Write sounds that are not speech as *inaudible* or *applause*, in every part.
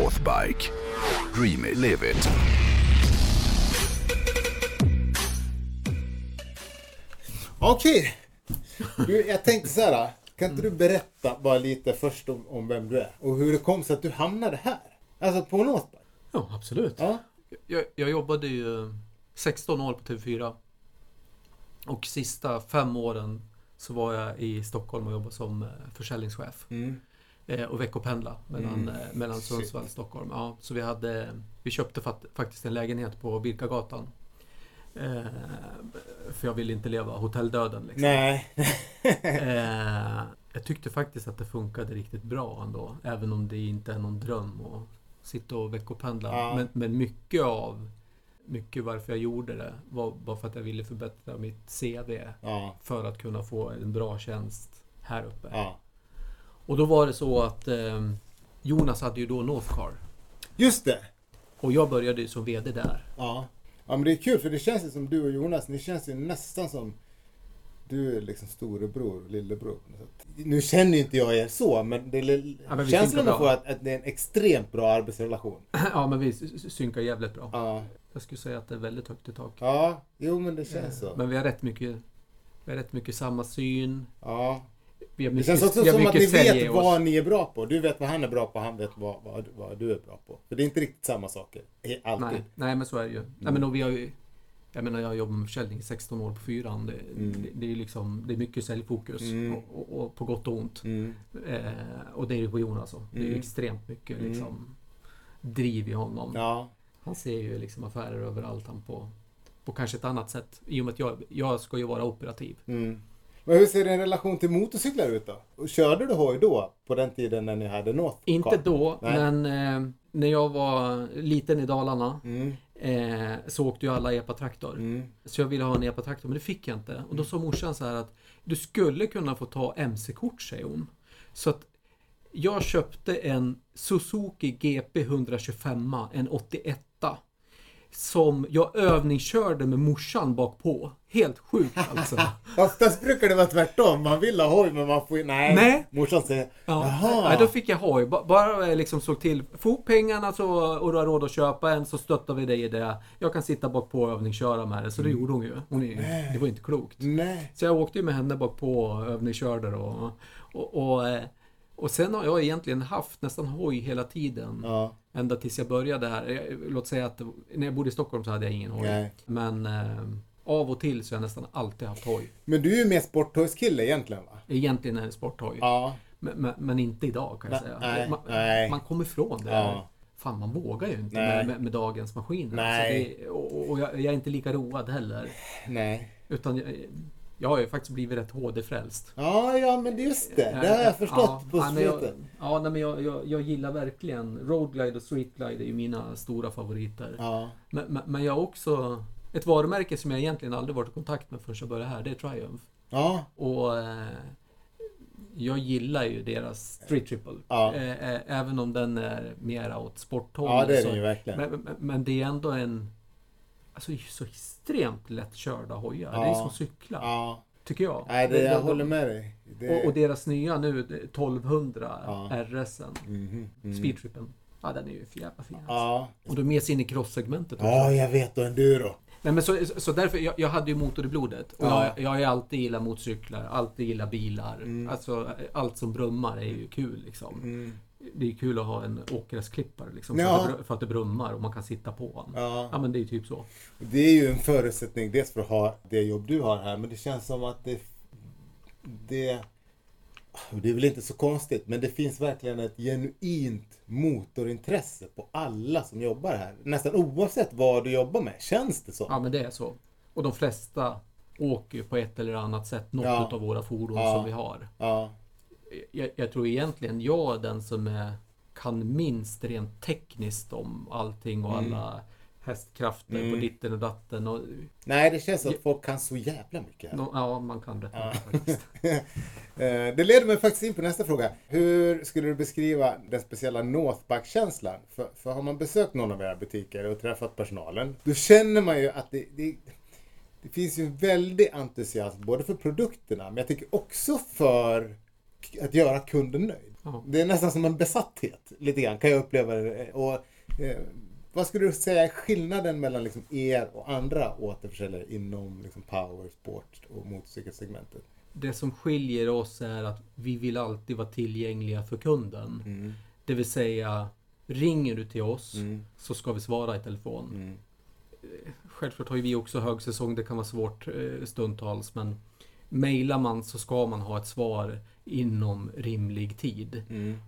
Northbike. Dream it, live it. Okej. Du, jag tänkte så här. Kan inte du berätta bara lite först om, om vem du är? Och hur det kom sig att du hamnade här? Alltså på Northbike? Ja, absolut. Ja. Jag, jag jobbade ju 16 år på TV4. Och sista fem åren så var jag i Stockholm och jobbade som eh, försäljningschef. Mm. Eh, och veckopendla mellan, Mm. eh, mellan. Sundsvall och Stockholm. Ja, så vi, hade, vi köpte fat, faktiskt en lägenhet på Birkagatan. Eh, för jag ville inte leva hotelldöden. Liksom. Nej. *laughs* Eh, jag tyckte faktiskt att det funkade riktigt bra ändå. Även om det inte är någon dröm att sitta och veckopendla. Ja. Men, men mycket av mycket varför jag gjorde det var bara för att jag ville förbättra mitt CV. Ja. För att kunna få en bra tjänst här uppe. Ja. Och då var det så att eh, Jonas hade ju då Northcar. Just det. Och jag började ju som VD där. Ja. Ja men det är kul för det känns ju som du och Jonas, ni känns ju nästan som du är liksom storebror, lillebror. Nu känner ju inte jag er så men det Ja, men känslan man får att, att det är en extremt bra arbetsrelation. *laughs* ja, men vi synkar jävligt bra. Ja. Jag skulle säga att det är väldigt högt i tak. Ja, jo men det känns så. Men vi har rätt mycket, vi har rätt mycket samma syn. Ja. Vi har Det mycket, känns också som att ni vet vad ni är bra på. Du vet vad han är bra på, han vet vad, vad, vad du är bra på. För det är inte riktigt samma saker. Alltid. Nej, nej, men så är det ju. Nej, men och vi har ju jag menar, jag har jobbat med försäljning i 16 år på fyran. Det, Mm. det, det är liksom, det är mycket säljfokus. Mm. Och, och, och på gott och ont. Mm. Eh, och det är ju på Jonas också. Det är Mm. extremt mycket Mm. liksom, driv i honom. Ja. Han ser ju liksom affärer överallt han på, på kanske ett annat sätt. I och med att jag, jag ska ju vara operativ. Men hur ser din relation till motorcyklar ut då? Och körde du hoj då? På den tiden när ni hade North Inte då, Nej. men eh, när jag var liten i Dalarna Mm. eh, så åkte ju alla epatraktor. Mm. Så jag ville ha en epatraktor, men det fick jag inte. Och då sa morsan så här att du skulle kunna få ta MC-kort, säger hon. Så att jag köpte en Suzuki GP 125, en 81 som jag övningskörde med morsan bak på. Helt sjukt alltså. *laughs* Oftast brukar det vara tvärtom. Man vill ha hoj men man får. Nej. Nej. Morsan säger Ja. Jaha. Nej, då fick jag hoj. Ba- Bara jag liksom såg till, få pengarna så, och du har råd att köpa en så stöttar vi dig i det. Jag kan sitta bak på och övningsköra med det. Så det gjorde hon ju. Hon är, det var inte klokt. Nej. Så jag åkte ju med henne bak på och övningskörde och, och, och, eh, och sen har jag egentligen haft nästan hoj hela tiden. Ja. Ända tills jag började här. Låt säga att när jag bodde i Stockholm så hade jag ingen hoj. Nej. Men eh, av och till så har jag nästan alltid haft hoj. Men du är ju mer sporthojskille egentligen va? Egentligen är det sporthoj. Ja. Men, men, men inte idag kan jag Nej, säga. nej, man, nej. man kommer ifrån det. Ja. Fan, man vågar ju inte Nej. med, med, med dagens maskiner. Nej. Så det, och och jag, jag är inte lika road heller. Nej. Utan jag, jag har ju faktiskt blivit rätt HD-frälst. Ja, ja men just det. Det har jag förstått på ja, jag, slutet. ja, nej, men jag, jag, jag gillar verkligen Roadglide och Streetglide är ju mina stora favoriter. Ja. Men, men, men jag har också ett varumärke som jag egentligen aldrig varit i kontakt med förrän jag började här. Det är Triumph. Ja. Och eh, jag gillar ju deras Street Triple. Ja. Eh, eh, även om den är mer åt sporthållet. Ja, det är den ju verkligen. men, men, men det är ändå en Alltså så extremt lättkörda hojar. Det är Ja. som cykla. Ja. Tycker jag. Nej, det, jag håller med dig. Det... och, och deras nya nu, det är 1200 Ja. RSen. Mhm, mhm. Speedtrippen. Ja, den är ju för jävla fin. alltså. Ja. Och då med sig in i crosssegmentet också. Ja, jag vet. Och enduro. Nej, men så, så därför, jag, jag hade ju motor i blodet. Och Ja. jag, jag har alltid gillat motorcyklar, alltid gillat bilar. Mm. Alltså allt som brummar är ju kul liksom. Mm. Det är kul att ha en åkgräsklippare liksom. För, Ja. att det, br- för att det brummar och man kan sitta på den. Ja. Ja. men det är typ så. Det är ju en förutsättning dels för att ha det jobb du har här, men det känns som att det... Det, det är väl inte så konstigt, men det finns verkligen ett genuint motorintresse på alla som jobbar här. Nästan oavsett vad du jobbar med, känns det så. Ja men det är så. Och de flesta åker ju på ett eller annat sätt något Ja. av våra fordon Ja. som vi har. Ja. Jag, jag tror egentligen jag är den som är, kan minst rent tekniskt om allting och Mm. alla hästkrafter Mm. på ditten och datten. Och, Nej, det känns som att folk kan så jävla mycket no, ja, man kan rätt Ja. faktiskt. *laughs* Eh, Det leder mig faktiskt in på nästa fråga. Hur skulle du beskriva den speciella Northback-känslan? För, för har man besökt någon av era butiker och träffat personalen, då känner man ju att det, det, det finns ju en väldig entusiasm både för produkterna, men jag tycker också för att göra kunden nöjd. Ja. Det är nästan som en besatthet, lite grann, kan jag uppleva det. Och, eh, vad skulle du säga är skillnaden mellan liksom er och andra återförsäljare inom liksom power, sport och motorcykelsegmentet? Det som skiljer oss är att vi vill alltid vara tillgängliga för kunden. Mm. Det vill säga, ringer du till oss Mm. så ska vi svara i telefon. Mm. Självklart har ju vi också högsäsong, det kan vara svårt eh, stundtals, men mejlar man så ska man ha ett svar inom rimlig tid. Mm.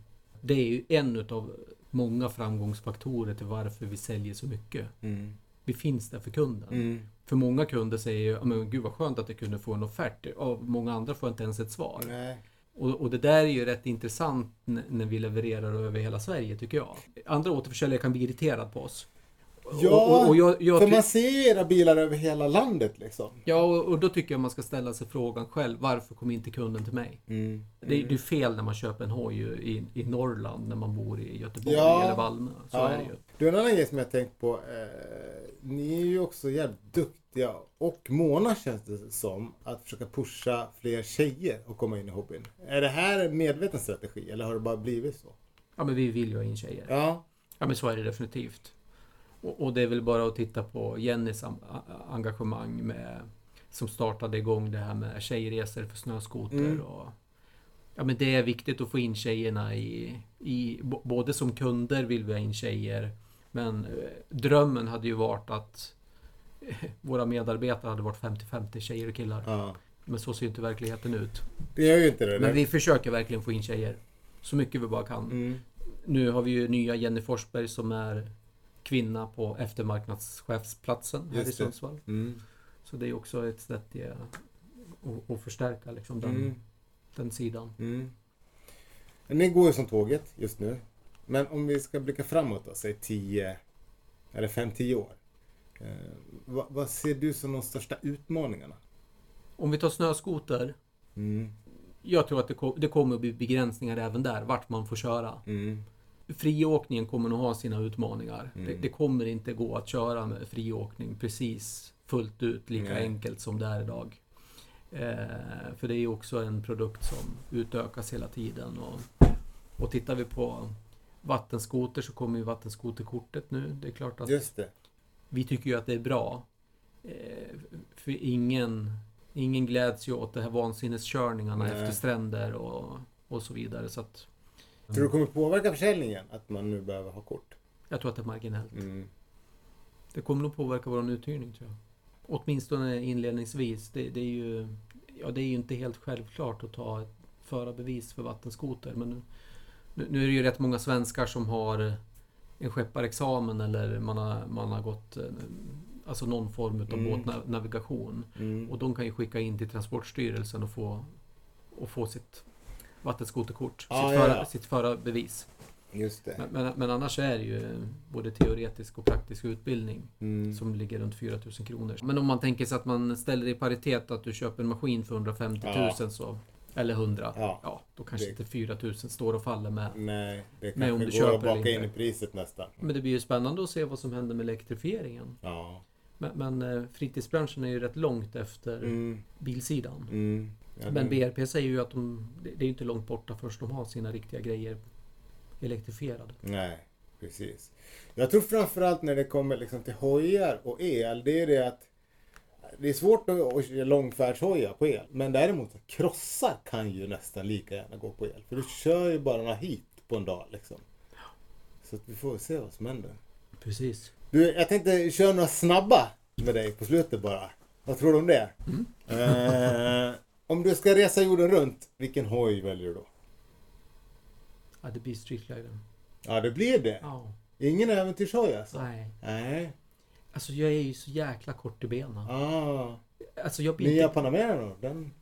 Det är ju en utav många framgångsfaktorer till varför vi säljer så mycket. Mm. Vi finns där för kunden. Mm. För många kunder säger ju, "Ja, men gud vad skönt att jag kunde få en offert. Av många andra får inte ens ett svar. Nej. Och, och det där är ju rätt intressant när vi levererar över hela Sverige tycker jag. Andra återförsäljare kan bli irriterade på oss. Ja, och, och, jag, jag för man ser ju era bilar över hela landet liksom. Ja, och, och då tycker jag man ska ställa sig frågan själv. Varför kom inte kunden till mig? Mm. Det, är- det är fel när man köper en hoj i, i Norrland när man bor i Göteborg Ja. eller Malmö. Så Ja. är det ju. Du, en annan grej som jag tänkt på. Eh, ni är ju också jävligt duktiga och måna känns det som att försöka pusha fler tjejer att komma in i hobbyn. Är det här en medveten strategi eller har det bara blivit så? Ja, men vi vill ju ha in tjejer. Ja. Ja, men så är det definitivt. Och, och det är väl bara att titta på Jennys engagemang med som startade igång det här med tjejresor för snöskoter Mm. och Ja men det är viktigt att få in tjejerna i, i både som kunder vill vi ha in tjejer men eh, drömmen hade ju varit att eh, våra medarbetare hade varit 50-50 tjejer och killar. ja. Men så ser ju inte verkligheten ut. Det gör ju inte det. Men det. vi försöker verkligen få in tjejer. Så mycket vi bara kan. Mm. Nu har vi ju nya Jenny Forsberg som är kvinna på eftermarknadschefsplatsen här Just i. Sundsvall. Mm. Så det är också ett sätt att, att- förstärka liksom den, Mm. den sidan. Mm. Ni går ju som tåget just nu. Men om vi ska blicka framåt då, säg 10 eller 5-10 år. Eh, vad, vad ser du som de största utmaningarna? Om vi tar snöskoter. Mm. Jag tror att det, det kommer att bli begränsningar även där, vart man får köra. Mm. Friåkningen kommer nog ha sina utmaningar. Mm. Det, det kommer inte gå att köra med friåkning precis fullt ut lika Nej. enkelt som det är idag. Eh, för det är ju också en produkt som utökas hela tiden. Och, och tittar vi på vattenskoter så kommer ju vattenskoterkortet nu. Det är klart att Just det. vi tycker ju att det är bra. Eh, för ingen, ingen gläds ju åt de här vansinneskörningarna Nej. efter stränder och, och så vidare. Så att Tror du det kommer påverka försäljningen att man nu behöver ha kort? jag tror att det är marginellt. Mm. Det kommer nog påverka vår uthyrning tror jag. Åtminstone inledningsvis. Det, det, är ju, ja, det är ju inte helt självklart att ta ett förarbevis för vattenskoter. Men nu, nu, är det ju rätt många svenskar som har en skepparexamen eller man har, man har gått eh, alltså någon form av Mm. båtnavigation. Mm. Och de kan ju skicka in till Transportstyrelsen och få, och få sitt vattenskoterkort, Ah, sitt, ja, föra, ja. sitt förarbevis. Just det. Men, men, men annars är det ju både teoretisk och praktisk utbildning Mm. som ligger runt 4000 kronor. Men om man tänker sig att man ställer i paritet att du köper en maskin för 150 000 Ja. så eller 100. Ja. då kanske Det- inte 4000 står och faller med. Nej, det Nej, om kanske du går köper att baka in i priset nästan. Men det blir ju spännande att se vad som händer med elektrifieringen. Ja. Men, men eh, fritidsbranschen är ju rätt långt efter Mm. bilsidan. Mm. Ja, Men BRP säger ju att de, det är inte långt borta först de har sina riktiga grejer elektrifierade. Nej, precis. Jag tror framförallt när det kommer liksom till hojar och el, det är det att det är svårt att köra långfärdshojar på el. Men däremot krossar kan ju nästan lika gärna gå på el. För du kör ju bara några hit på en dag liksom. Så att vi får se vad som händer. Precis. Du, jag tänkte köra några snabba med dig på slutet bara. Vad tror du om det? Eh, om du ska resa jorden runt, vilken hoj väljer du då? Ja, det blir Streetglider. Ja, det blir det. Ja. Ingen äventyrshoj alltså? Nej. Nej. Alltså jag är ju så jäkla kort i benen. Ah. Alltså jag blir Nya inte... Panamera då? Den...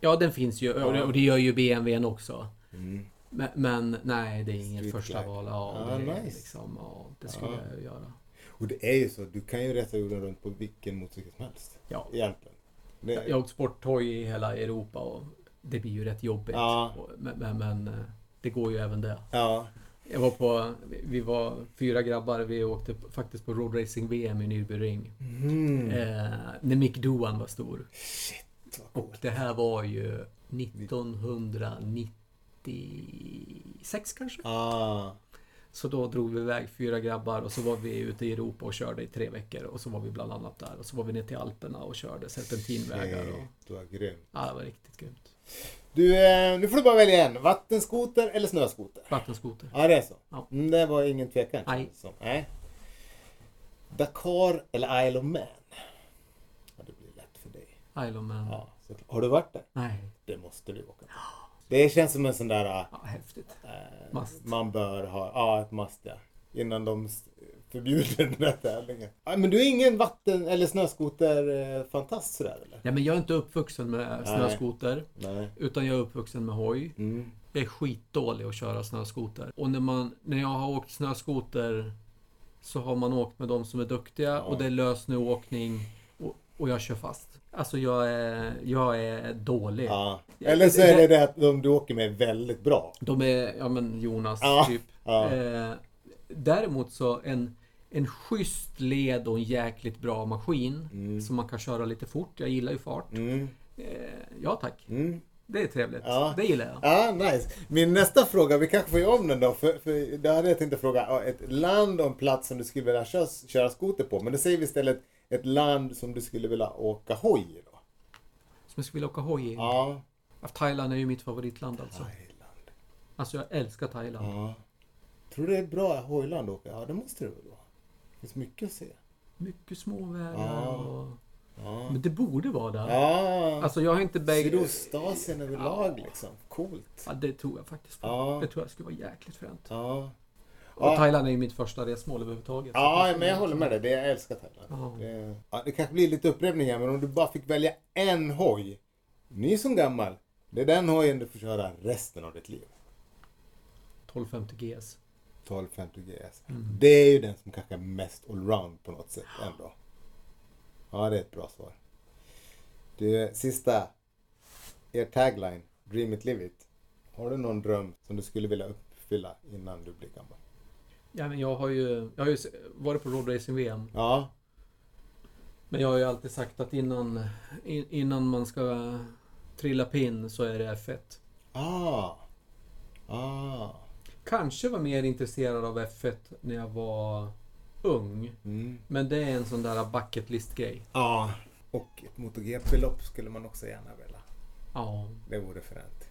Ja, den finns ju och det, och det gör ju BMWn också. Mm. Men, men nej, det är inget första val. Ja, Ah, det, nice. liksom, ja, det skulle Ja. jag göra. Och det är ju så, du kan ju resa jorden runt på vilken motorcykel som helst. Ja. Egentligen. Det... Jag har åkt sporthoj i hela Europa och det blir ju rätt jobbigt. Ja. Men, men, men eh, det går ju även det. Ja. Jag var på, vi var fyra grabbar, vi åkte faktiskt på roadracing-VM i Nürburgring. Mm. Eh, när Mick Doohan var stor. Shit vad Och det här var ju 1990... 96 kanske. Ah, Så då drog vi iväg fyra grabbar och så var vi ute i Europa och körde i tre veckor. Och så var vi bland annat där. Och så var vi ner till Alperna och körde serpentinvägar. Och, shit, vad grymt. ja, det var riktigt grymt. Du, eh, nu får du bara välja en. Vattenskoter eller snöskoter? Vattenskoter. Ja, det är så. Ja. Mm, det var ingen tvekan. Nej. det som. Nej. Dakar eller Isle of Man? Ja, det blir lätt för dig. Isle of Man. Ja, såklart. Har du varit där? Nej. Det måste du åka på. Det känns som en sån där... Ja, häftigt. eh. Man bör ha... Ja, ett must ja. Innan de förbjuder den där tävlingen. Ja, men du är ingen vatten eller snöskoter-fantast sådär eller? Ja, men jag är inte uppvuxen med Nej. snöskoter. Nej. Utan jag är uppvuxen med hoj. Mm. Jag är skitdålig att köra snöskoter. Och när, man, när jag har åkt snöskoter så har man åkt med de som är duktiga och det är lössnöåkning och, jag kör fast. Alltså jag är, jag är dålig. Ja. Eller så är det det att de du åker med är väldigt bra. De är, ja men Jonas Ja, typ. ja. Eh, däremot så en, en schysst led och en jäkligt bra maskin som man kan köra lite fort. Jag gillar ju fart. Mm. Eh, ja tack. Mm. Det är trevligt. Ja. Det gillar jag. Ja, nice. Min nästa fråga, vi kanske får göra om den då. För, för det hade jag tänkt att fråga. Ett land och en plats som du skulle vilja köra, köra skoter på. Men då säger vi istället ett land som du skulle vilja åka hoj i då. Som jag skulle vilja åka hoj i. Ja. Ja, Thailand är ju mitt favoritland alltså. Thailand. Alltså jag älskar Thailand. Ja. Tror du det är bra hojland att åka? Ja, det måste det väl vara. Det finns mycket att se. Mycket små vägar Ja. och... Ja. Men det borde vara där. Ja. Alltså jag har inte bägge... Sydostasien överlag liksom. Coolt. Ja, det tror jag faktiskt på. Ja. Det tror jag skulle vara jäkligt fränt. Ja. Och Ja. Thailand är ju mitt första resmål överhuvudtaget. Ja, men jag håller med dig. Det, jag älskar Thailand. Ja. Det, ja, det kanske blir lite upprepning här, men om du bara fick välja en hoj. Ny som gammal. Det är den hojen du får köra resten av ditt liv. 1250 GS. 1250 GS. Mm. Det är ju den som kanske är mest allround på något sätt ändå. Ja, det är ett bra svar. Du, sista. Er tagline. Dream it, live it. Har du någon dröm som du skulle vilja uppfylla innan du blir gammal? Ja, men jag har ju, jag har ju varit på Road Racing VM. Ja. Men jag har ju alltid sagt att innan, in, innan man ska trilla pinn så är det F1. Ah. Ah. Kanske var mer intresserad av F1 när jag var ung. Mm. Men det är en sån där bucket list grej. Ja. Och ett MotoGP-lopp skulle man också gärna vilja. Ja. Det vore fränt.